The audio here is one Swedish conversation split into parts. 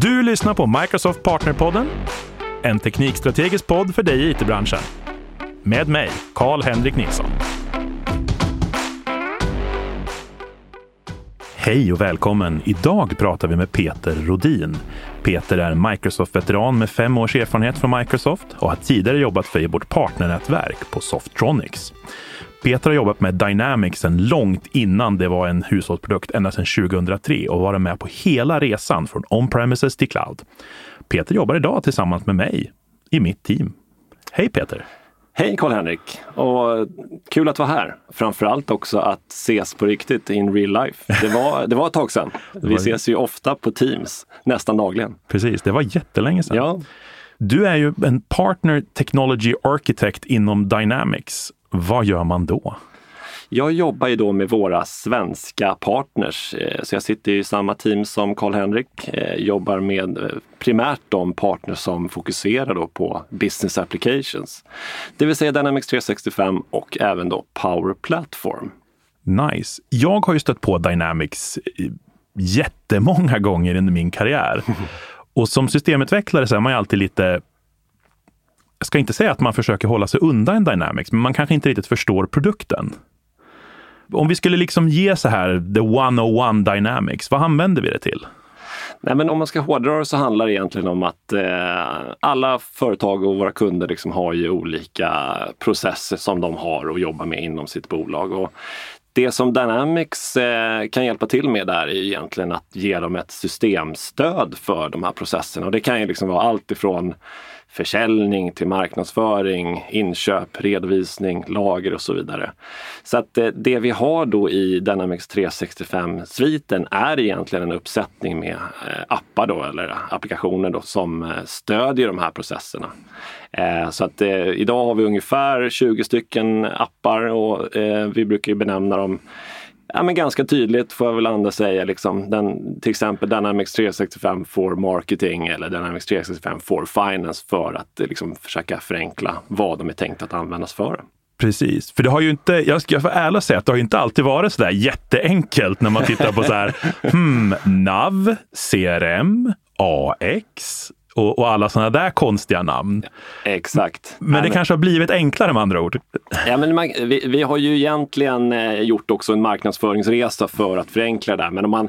Du lyssnar på Microsoft Partnerpodden, en teknikstrategisk podd för dig i it-branschen. Med mig, Karl-Henrik Nilsson. Hej och välkommen! Idag pratar vi med Peter Rodin. Peter är Microsoft-veteran med fem års erfarenhet från Microsoft och har tidigare jobbat för vårt partnernätverk på Softronics. Peter har jobbat med Dynamics sedan långt innan det var en hushållsprodukt, ända sedan 2003 och varit med på hela resan från on-premises till cloud. Peter jobbar idag tillsammans med mig i mitt team. Hej Peter! Hej Karl-Henrik! Och kul att vara här. Framförallt också att ses på riktigt in real life. Det var, det var ett tag sedan. Vi ses ju ofta på Teams, nästan dagligen. Precis, det var jättelänge sedan. Ja. Du är ju en partner technology architect inom Dynamics. Vad gör man då? Jag jobbar ju då med våra svenska partners, eh, så jag sitter i samma team som Karl-Henrik. Eh, jobbar med eh, primärt de partners som fokuserar då på business applications. Det vill säga Dynamics 365 och även då Power Platform. Nice. Jag har ju stött på Dynamics jättemånga gånger under min karriär. Och som systemutvecklare så är man ju alltid lite jag ska inte säga att man försöker hålla sig undan Dynamics, men man kanske inte riktigt förstår produkten. Om vi skulle liksom ge så här the 101 Dynamics, vad använder vi det till? Nej, men om man ska hårdra det så handlar det egentligen om att eh, alla företag och våra kunder liksom har ju olika processer som de har att jobba med inom sitt bolag. Och det som Dynamics eh, kan hjälpa till med där är egentligen att ge dem ett systemstöd för de här processerna. Och det kan ju liksom vara allt ifrån försäljning till marknadsföring, inköp, redovisning, lager och så vidare. Så att eh, det, vi har då i Dynamics 365-sviten är egentligen en uppsättning med eh, appar då, eller applikationer då, som eh, stödjer de här processerna. Så att idag har vi ungefär 20 stycken appar och vi brukar benämna dem ja, men ganska tydligt får jag väl ändå säga. Liksom, den, till exempel Dynamics 365 for marketing eller Dynamics 365 for finance för att eh, liksom, försöka förenkla vad de är tänkt att användas för. Precis, för det har ju inte, jag ska vara ärlig och säga att det har ju inte alltid varit så där jätteenkelt när man tittar på så här, hmm, NAV, CRM, AX, och, och alla sådana där konstiga namn. Exakt. Men det men... kanske har blivit enklare med andra ord? Ja, men man, vi, vi, har ju egentligen eh, gjort också en marknadsföringsresa för att förenkla det där. Men om man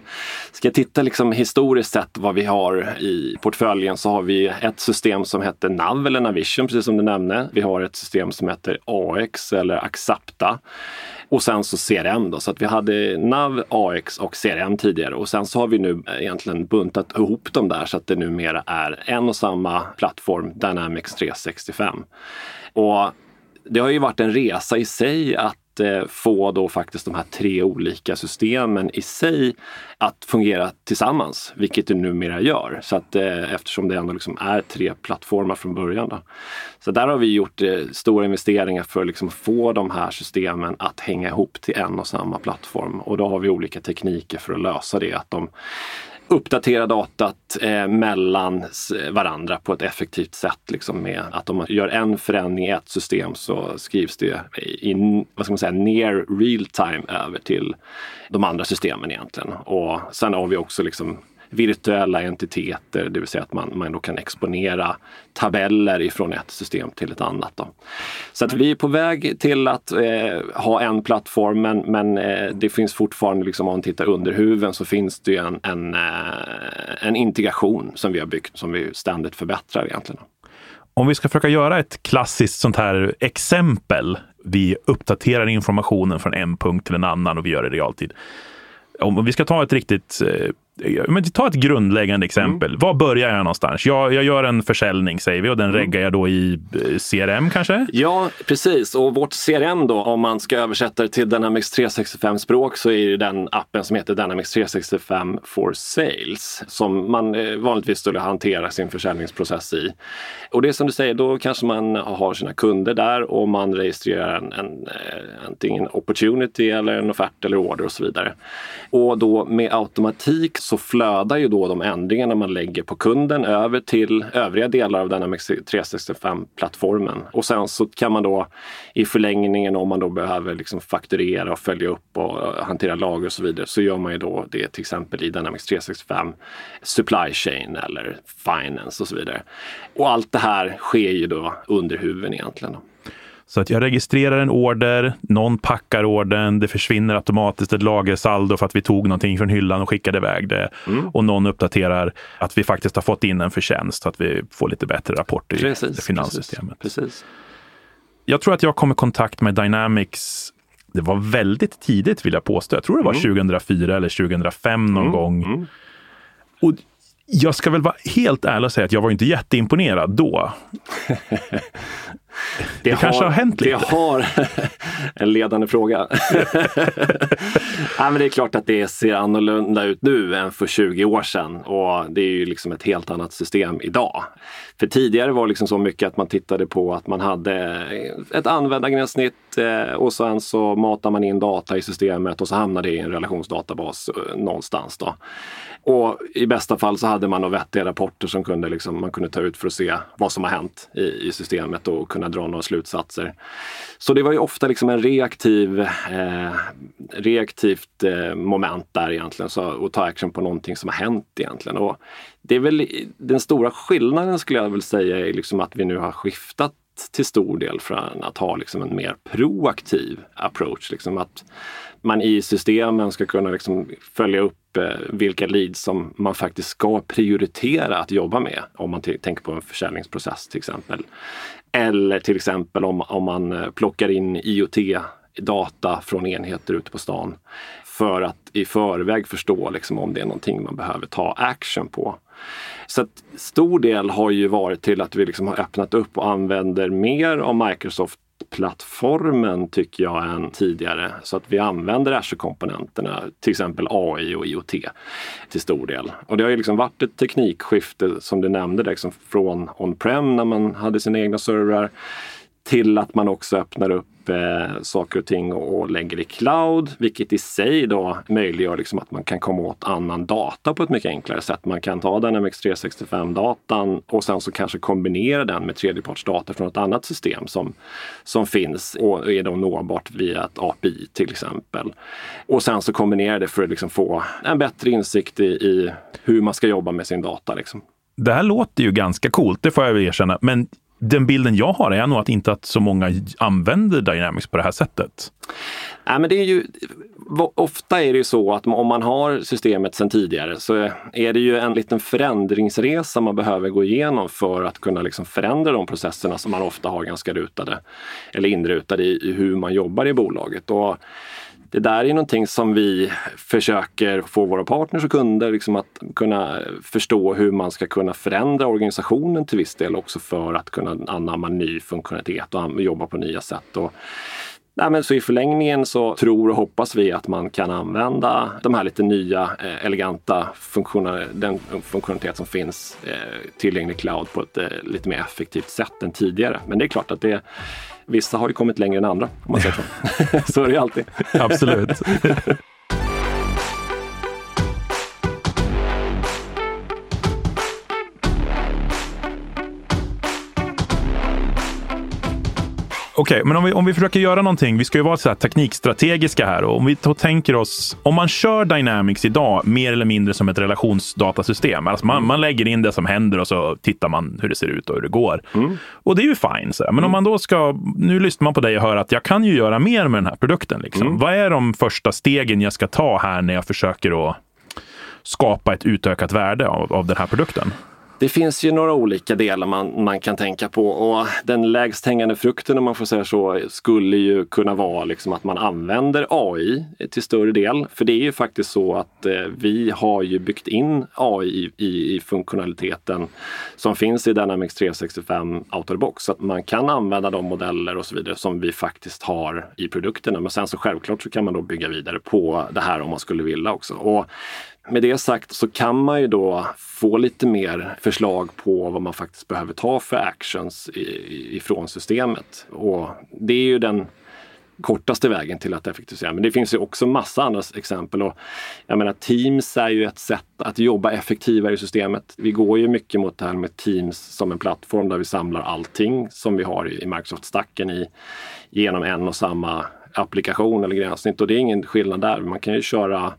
ska titta liksom historiskt sett vad vi har i portföljen så har vi ett system som heter NAV eller Navision, precis som du nämnde. Vi har ett system som heter AX eller Axapta. Och sen så CRM då, så att vi hade NAV, AX och CRM tidigare och sen så har vi nu egentligen buntat ihop dem där så att det numera är en och samma plattform, Dynamics 365. Och det har ju varit en resa i sig att Eh, få då faktiskt de här tre olika systemen i sig att fungera tillsammans, vilket det numera gör. Så att, eh, eftersom det ändå liksom är tre plattformar från början. Då. Så där har vi gjort eh, stora investeringar för liksom att liksom få de här systemen att hänga ihop till en och samma plattform. Och då har vi olika tekniker för att lösa det. Att de uppdatera datat eh, mellan varandra på ett effektivt sätt. Liksom med att om man gör en förändring i ett system så skrivs det i vad ska man säga, near real time över till de andra systemen egentligen. Och sen har vi också liksom virtuella entiteter, det vill säga att man, man då kan exponera tabeller ifrån ett system till ett annat. Då. Så att vi är på väg till att eh, ha en plattform men, men eh, det finns fortfarande, liksom, om man tittar under huven så finns det en, en, eh, en integration som vi har byggt som vi ständigt förbättrar egentligen. Om vi ska försöka göra ett klassiskt sånt här exempel. Vi uppdaterar informationen från en punkt till en annan och vi gör det i realtid. Om vi ska ta ett riktigt eh, men ta ett grundläggande exempel. Mm. Var börjar jag någonstans? Jag, jag gör en försäljning säger vi och den mm. reggar jag då i eh, CRM kanske? Ja, precis. Och vårt CRM då, om man ska översätta det till Dynamics 365 språk så är det den appen som heter Dynamics 365 for Sales som man eh, vanligtvis skulle hantera sin försäljningsprocess i. Och det är som du säger, då kanske man har sina kunder där och man registrerar en, en, eh, antingen opportunity eller en offert eller order och så vidare. Och då med automatik så flödar ju då de ändringarna man lägger på kunden över till övriga delar av Dynamics 365-plattformen. Och sen så kan man då i förlängningen om man då behöver liksom fakturera och följa upp och eh, hantera lager och så vidare så gör man ju då det till exempel i Dynamics 365 Supply Chain eller Finance och så vidare. Och allt det här sker ju då under huven egentligen. Så att jag registrerar en order, någon packar ordern, det försvinner automatiskt ett lagersaldo för att vi tog någonting från hyllan och skickade iväg det. Mm. Och någon uppdaterar att vi faktiskt har fått in en förtjänst så att vi får lite bättre rapporter precis, i det finanssystemet. Precis, precis. Jag tror att jag kom i kontakt med Dynamics det var väldigt tidigt vill jag påstå. Jag tror det var mm. 2004 eller 2005 någon mm. gång. Mm. Och jag ska väl vara helt ärlig och säga att jag var inte jätteimponerad då. Det, det kanske har hänt lite. Det har en ledande fråga. ja, men det är klart att det ser annorlunda ut nu än för 20 år sedan och det är ju liksom ett helt annat system idag. För tidigare var det liksom så mycket att man tittade på att man hade ett användargränssnitt eh, och sen så matar man in data i systemet och så hamnar det i en relationsdatabas eh, någonstans. Då. Och i bästa fall så hade man vettiga rapporter som kunde liksom, man kunde ta ut för att se vad som har hänt i, i systemet och kunna dra några slutsatser. Så det var ju ofta liksom en reaktiv, eh, reaktivt eh, moment där egentligen, så, att ta action på någonting som har hänt egentligen. Och det är väl den stora skillnaden skulle jag väl säga är liksom att vi nu har skiftat till stor del från att ha liksom en mer proaktiv approach. Liksom att man i systemen ska kunna liksom följa upp Eh, vilka leads som man faktiskt ska prioritera att jobba med. Om man tänker på en försäljningsprocess till exempel. Eller till exempel om, om man eh, plockar in IoT-data från enheter ute på stan för att i förväg förstå liksom, om det är någonting man behöver ta action på. Så att stor del har ju varit till att vi liksom har öppnat upp och använder mer av Microsoft plattformen tycker jag än tidigare. Så att vi använder Azure-komponenterna, till exempel AI och IoT till stor del. Och det har ju liksom varit ett teknikskifte som du nämnde, liksom från on-prem när man hade sina egna servrar till att man också öppnar upp eh, saker och ting och, och, lägger i cloud, vilket i sig då möjliggör liksom att man kan komma åt annan data på ett mycket enklare sätt. Man kan ta Dynamics 365-datan och sen så kanske kombinera den med tredjepartsdata från ett annat system som, som finns och är då nåbart via ett API till exempel. Och sen så kombinera det för att liksom få en bättre insikt i, i hur man ska jobba med sin data. Liksom. Det här låter ju ganska coolt, det får jag erkänna. Men den bilden jag har är nog att inte att så många använder Dynamics på det här sättet. Nej, men det är ju, ofta är det ju så att om man har systemet sedan tidigare så är det ju en liten förändringsresa man behöver gå igenom för att kunna liksom förändra de processerna som man ofta har ganska rutade eller inrutade i, i hur man jobbar i bolaget. Och det där är någonting som vi försöker få våra partners och kunder liksom att kunna förstå hur man ska kunna förändra organisationen till viss del också för att kunna anamma ny funktionalitet och jobba på nya sätt. Och Nej, men så I förlängningen så tror och hoppas vi att man kan använda de här lite nya eh, eleganta funktioner, den funktionalitet som finns eh, tillgänglig cloud på ett eh, lite mer effektivt sätt än tidigare. Men det är klart att det Vissa har ju kommit längre än andra, om man säger så. så är det ju alltid. Absolut. Okej, okay, men om vi, om vi försöker göra någonting. Vi ska ju vara så här teknikstrategiska här. Och om vi tänker oss, om man kör Dynamics idag mer eller mindre som ett relationsdatasystem. Alltså man, man lägger in det som händer och så tittar man hur det ser ut och hur det går. Mm. Och det är ju fine. Så. Men mm. om man då ska, nu lyssnar man på dig och hör att jag kan ju göra mer med den här produkten. Liksom. Mm. Vad är de första stegen jag ska ta här när jag försöker att skapa ett utökat värde av, av den här produkten? Det finns ju några olika delar man, man kan tänka på och den lägst hängande frukten om man får säga så skulle ju kunna vara liksom att man använder AI till större del. För det är ju faktiskt så att eh, vi har ju byggt in AI i, i funktionaliteten som finns i Dynamics 365 Out of the box. Så att man kan använda de modeller och så vidare som vi faktiskt har i produkterna. Men sen så självklart så kan man då bygga vidare på det här om man skulle vilja också. Och med det sagt så kan man ju då få lite mer förslag på vad man faktiskt behöver ta för actions ifrån systemet. Och det är ju den kortaste vägen till att effektivisera. Men det finns ju också massa andra exempel. Och jag menar, Teams är ju ett sätt att jobba effektivare i systemet. Vi går ju mycket mot det här med Teams som en plattform där vi samlar allting som vi har i Microsoft-stacken i, genom en och samma applikation eller gränssnitt. Och det är ingen skillnad där. Man kan ju köra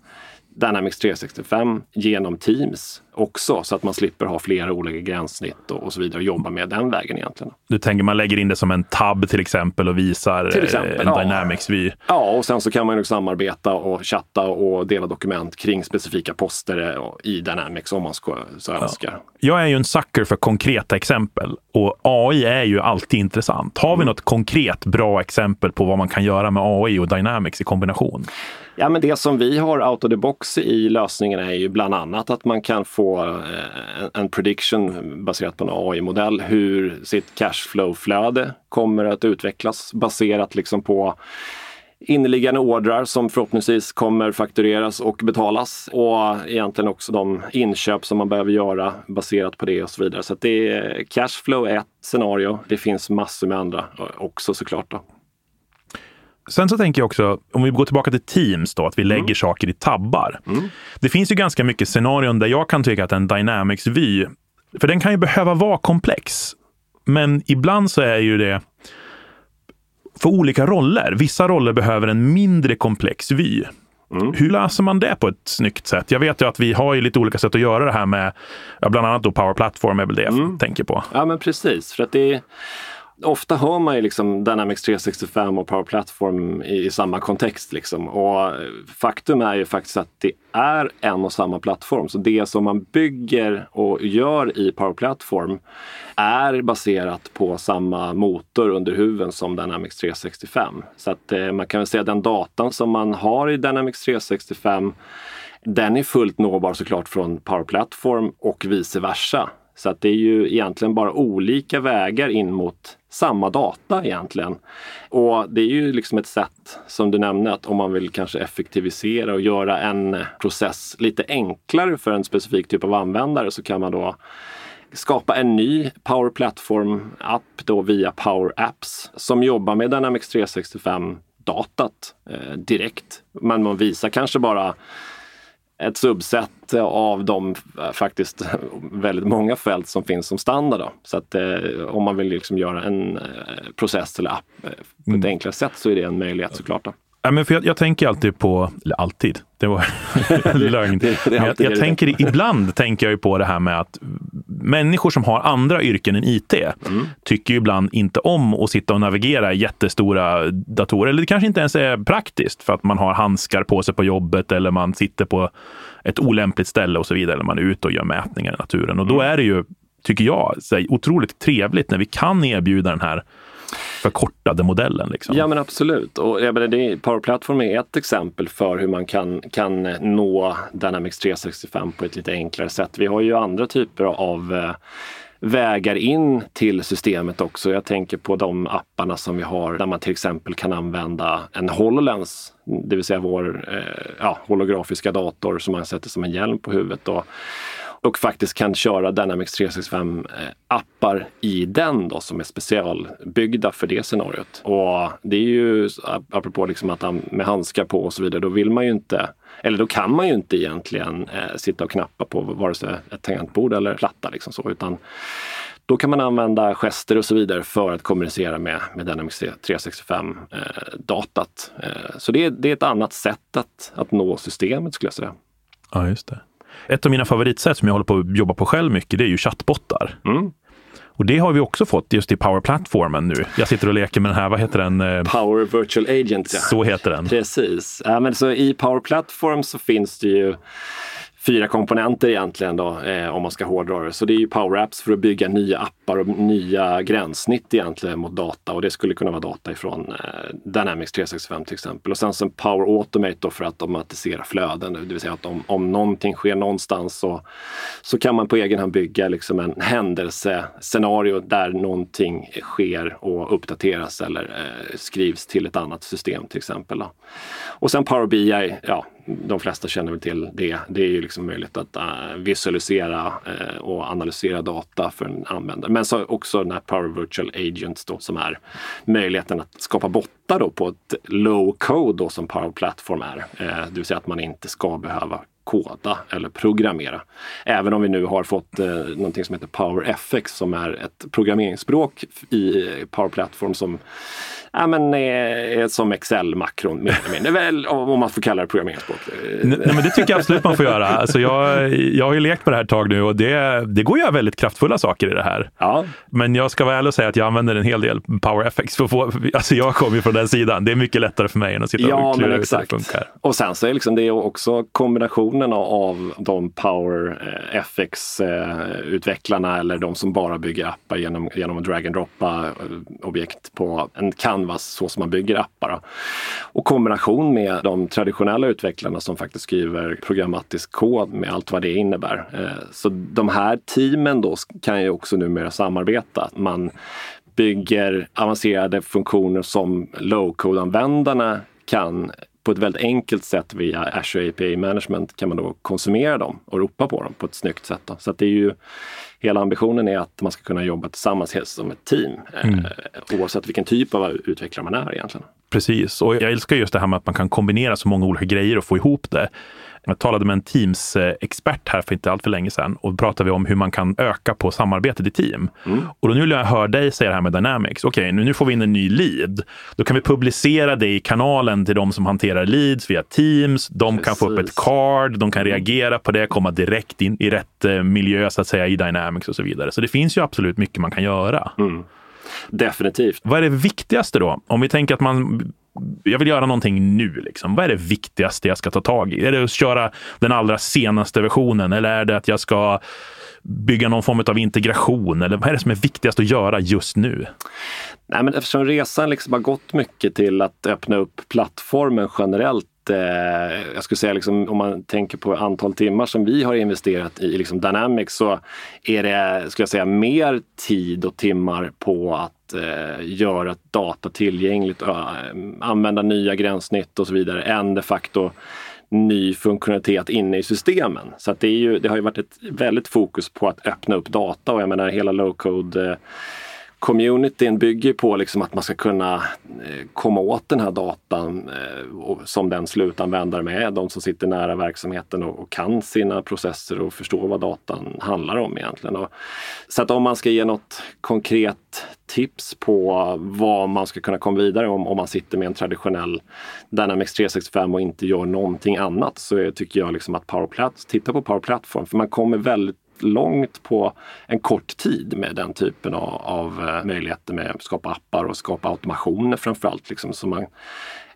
Dynamics 365 genom Teams också så att man slipper ha flera olika gränssnitt och, och så vidare och jobba med den vägen egentligen. Du tänker man lägger in det som en tab till exempel och visar till exempel, en ja. Dynamics-vy? Ja, och sen så kan man ju samarbeta och chatta och dela dokument kring specifika poster i Dynamics om man så ja. önskar. Jag är ju en sucker för konkreta exempel och AI är ju alltid intressant. Har vi mm. något konkret bra exempel på vad man kan göra med AI och Dynamics i kombination? Ja, men det som vi har out of the box i lösningen är ju bland annat att man kan få eh, en prediction baserat på en AI-modell hur sitt cashflow-flöde kommer att utvecklas baserat liksom på inneliggande ordrar som förhoppningsvis kommer faktureras och betalas och egentligen också de inköp som man behöver göra baserat på det och så vidare. Så det är eh, cashflow är ett scenario. Det finns massor med andra eh, också såklart. Då. Sen så tänker jag också, om vi går tillbaka till Teams då, att vi mm. lägger saker i tabbar. Mm. Det finns ju ganska mycket scenarion där jag kan tycka att en Dynamics-vy, för den kan ju behöva vara komplex. Men ibland så är ju det för olika roller. Vissa roller behöver en mindre komplex vy. Mm. Hur löser man det på ett snyggt sätt? Jag vet ju att vi har ju lite olika sätt att göra det här med, ja, bland annat då Power Platform är väl det jag mm. tänker på. Ja men precis, för att det ofta hör man ju liksom Dynamics 365 och Power Platform i, i, samma kontext. Liksom. Och eh, faktum är ju faktiskt att det är en och samma plattform. Så det som man bygger och gör i Power Platform är baserat på samma motor under huven som Dynamics 365. Så att eh, man kan väl säga att den datan som man har i Dynamics 365 den är fullt nåbar såklart från Power Platform och vice versa. Så att det är ju egentligen bara olika vägar in mot samma data egentligen. Och det är ju liksom ett sätt, som du nämnde, att om man vill kanske effektivisera och göra en process lite enklare för en specifik typ av användare så kan man då skapa en ny Power Platform-app då via Power Apps som jobbar med Dynamics 365 datat eh, direkt. Men man visar kanske bara ett subset av de eh, faktiskt väldigt många fält som finns som standard. Då. Så att eh, om man vill liksom göra en eh, process eller app eh, på ett mm. enklare sätt så är det en möjlighet såklart. Då. Ja, men för jag, jag, tänker alltid på, eller alltid, det var lögn. det, det, jag, jag tänker, ibland tänker jag ju på det här med att människor som har andra yrken än IT mm. tycker ju ibland inte om att sitta och navigera i jättestora datorer. Eller det kanske inte ens är praktiskt för att man har handskar på sig på jobbet eller man sitter på ett olämpligt ställe och så vidare. Eller man är ute och gör mätningar i naturen. Och då mm. är det ju, tycker jag, otroligt trevligt när vi kan erbjuda den här förkortade modellen. Liksom. Ja men absolut. Och jag menar, det, Power Platform är ett exempel för hur man kan, kan nå Dynamics 365 på ett lite enklare sätt. Vi har ju andra typer av eh, vägar in till systemet också. Jag tänker på de apparna som vi har där man till exempel kan använda en HoloLens, det vill säga vår eh, ja, holografiska dator som man sätter som en hjälm på huvudet. Och och faktiskt kan köra Dynamics 365 eh, appar i den då som är specialbyggda för det scenariot. Och det är ju apropå liksom att med handskar på och så vidare, då vill man ju inte eller då kan man ju inte egentligen eh, sitta och knappa på vare sig ett tangentbord eller platta liksom så, utan då kan man använda gester och så vidare för att kommunicera med, med Dynamics 365-datat. Eh, eh, så det är, det är ett annat sätt att, att nå systemet skulle jag säga. Ja, just det. Ett av mina favoritsätt som jag håller på att jobba på själv mycket, det är ju chattbottar. Mm. Och det har vi också fått just i Power-plattformen nu. Jag sitter och leker med den här, vad heter den? Eh, Power Virtual Agent. Ja. Så heter den. Precis. Ja, men så I Power Platform så finns det ju fyra komponenter egentligen då, eh, om man ska hårdra det. Så det är ju Power Apps för att bygga nya appar och nya gränssnitt egentligen mot data och det skulle kunna vara data ifrån eh, Dynamics 365 till exempel. Och sen så Power Automate då för att automatisera flöden, det vill säga att om, om någonting sker någonstans så, så kan man på egen hand bygga liksom en händelsescenario där någonting sker och uppdateras eller eh, skrivs till ett annat system till exempel. Då. Och sen Power BI, ja, de flesta känner väl till det. Det är ju liksom möjligt att uh, visualisera uh, och analysera data för en användare. Men så också den här Power Virtual Agents då, som är möjligheten att skapa bottar då på ett low code då, som Power Platform är. Uh, det vill säga att man inte ska behöva koda eller programmera. Även om vi nu har fått eh, någonting som heter PowerFX som är ett programmeringsspråk i Power Platform som ja, men, är som Excel-makron mer eller mindre. Väl, om man får kalla det programmeringsspråk. Nej, men det tycker jag absolut man får göra. Alltså jag, jag har ju lekt på det här ett tag nu och det, det går att göra väldigt kraftfulla saker i det här. Ja. Men jag ska vara ärlig och säga att jag använder en hel del PowerFX. För att få, alltså jag kommer ju från den sidan. Det är mycket lättare för mig än att sitta ja, och klura ut hur det funkar. Och sen så är liksom det också kombinationen av de PowerFX-utvecklarna eh, eh, eller de som bara bygger appar genom, genom att drag and droppa eh, objekt på en canvas så som man bygger appar. Och kombination med de traditionella utvecklarna som faktiskt skriver programmatisk kod med allt vad det innebär. Så de här teamen då kan ju också numera samarbeta. Man bygger avancerade funktioner som low-code-användarna kan på ett väldigt enkelt sätt via Azure API Management kan man då konsumera dem och ropa på dem på ett snyggt sätt. Då. Så att det är ju, hela ambitionen är att man ska kunna jobba tillsammans som ett team mm. eh, oavsett vilken typ av utvecklare man är egentligen. Precis, och jag älskar just det här med att man kan kombinera så många olika grejer och få ihop det. Jag talade med en Teams-expert här för inte allt för länge sedan och då pratade vi om hur man kan öka på samarbetet i team. Mm. Och då nu vill jag höra dig säga det här med Dynamics. Okej, okay, nu, nu får vi in en ny lead. Då kan vi publicera det i kanalen till de som hanterar leads via Teams. De Precis. kan få upp ett card, de kan mm. reagera på det, komma direkt in i rätt eh, miljö så att säga i Dynamics och så vidare. Så det finns ju absolut mycket man kan göra. Mm. Definitivt. Vad är det viktigaste då? Om vi tänker att man jag vill göra någonting nu. Liksom. Vad är det viktigaste jag ska ta tag i? Är det att köra den allra senaste versionen eller är det att jag ska bygga någon form av integration? Eller vad är det som är viktigast att göra just nu? Nej, men eftersom resan liksom har gått mycket till att öppna upp plattformen generellt Eh, jag skulle säga liksom, om man tänker på antal timmar som vi har investerat i liksom Dynamics så är det, skulle jag säga, mer tid och timmar på att eh, göra data tillgängligt, äh, använda nya gränssnitt och så vidare än de facto ny funktionalitet inne i systemen. Så att det, är ju, det har ju varit ett väldigt fokus på att öppna upp data och jag menar hela low-code eh, communityn bygger på liksom att man ska kunna eh, komma åt den här datan eh, som den slutanvändare med, de som sitter nära verksamheten och, kan sina processer och förstår vad datan handlar om egentligen. Så att om man ska ge något konkret tips på vad man ska kunna komma vidare om, om man sitter med en traditionell Dynamics 365 och inte gör någonting annat så tycker jag liksom att Power Platform, titta på Power Platform för man kommer väldigt långt på en kort tid med den typen av, av eh, möjligheter med att skapa appar och skapa automationer framförallt. Liksom, så, man,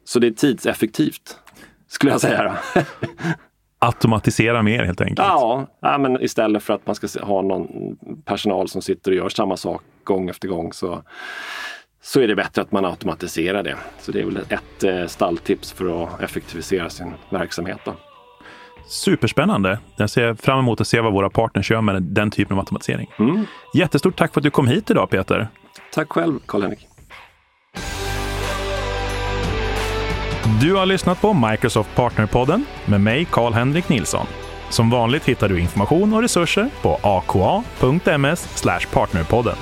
så det är tidseffektivt, skulle jag säga. Automatisera mer helt enkelt? Ja, ja, men istället för att man ska ha någon personal som sitter och gör samma sak gång efter gång så så är det bättre att man automatiserar det. Så det är väl ett eh, stalltips för att effektivisera sin verksamhet. Då. Superspännande. Jag ser fram emot att se vad våra partners gör med den typen av automatisering. Mm. Jättestort tack för att du kom hit idag Peter. Tack själv Karl-Henrik. Du har lyssnat på Microsoft Partnerpodden med mig Karl-Henrik Nilsson. Som vanligt hittar du information och resurser på aka.ms partnerpodden.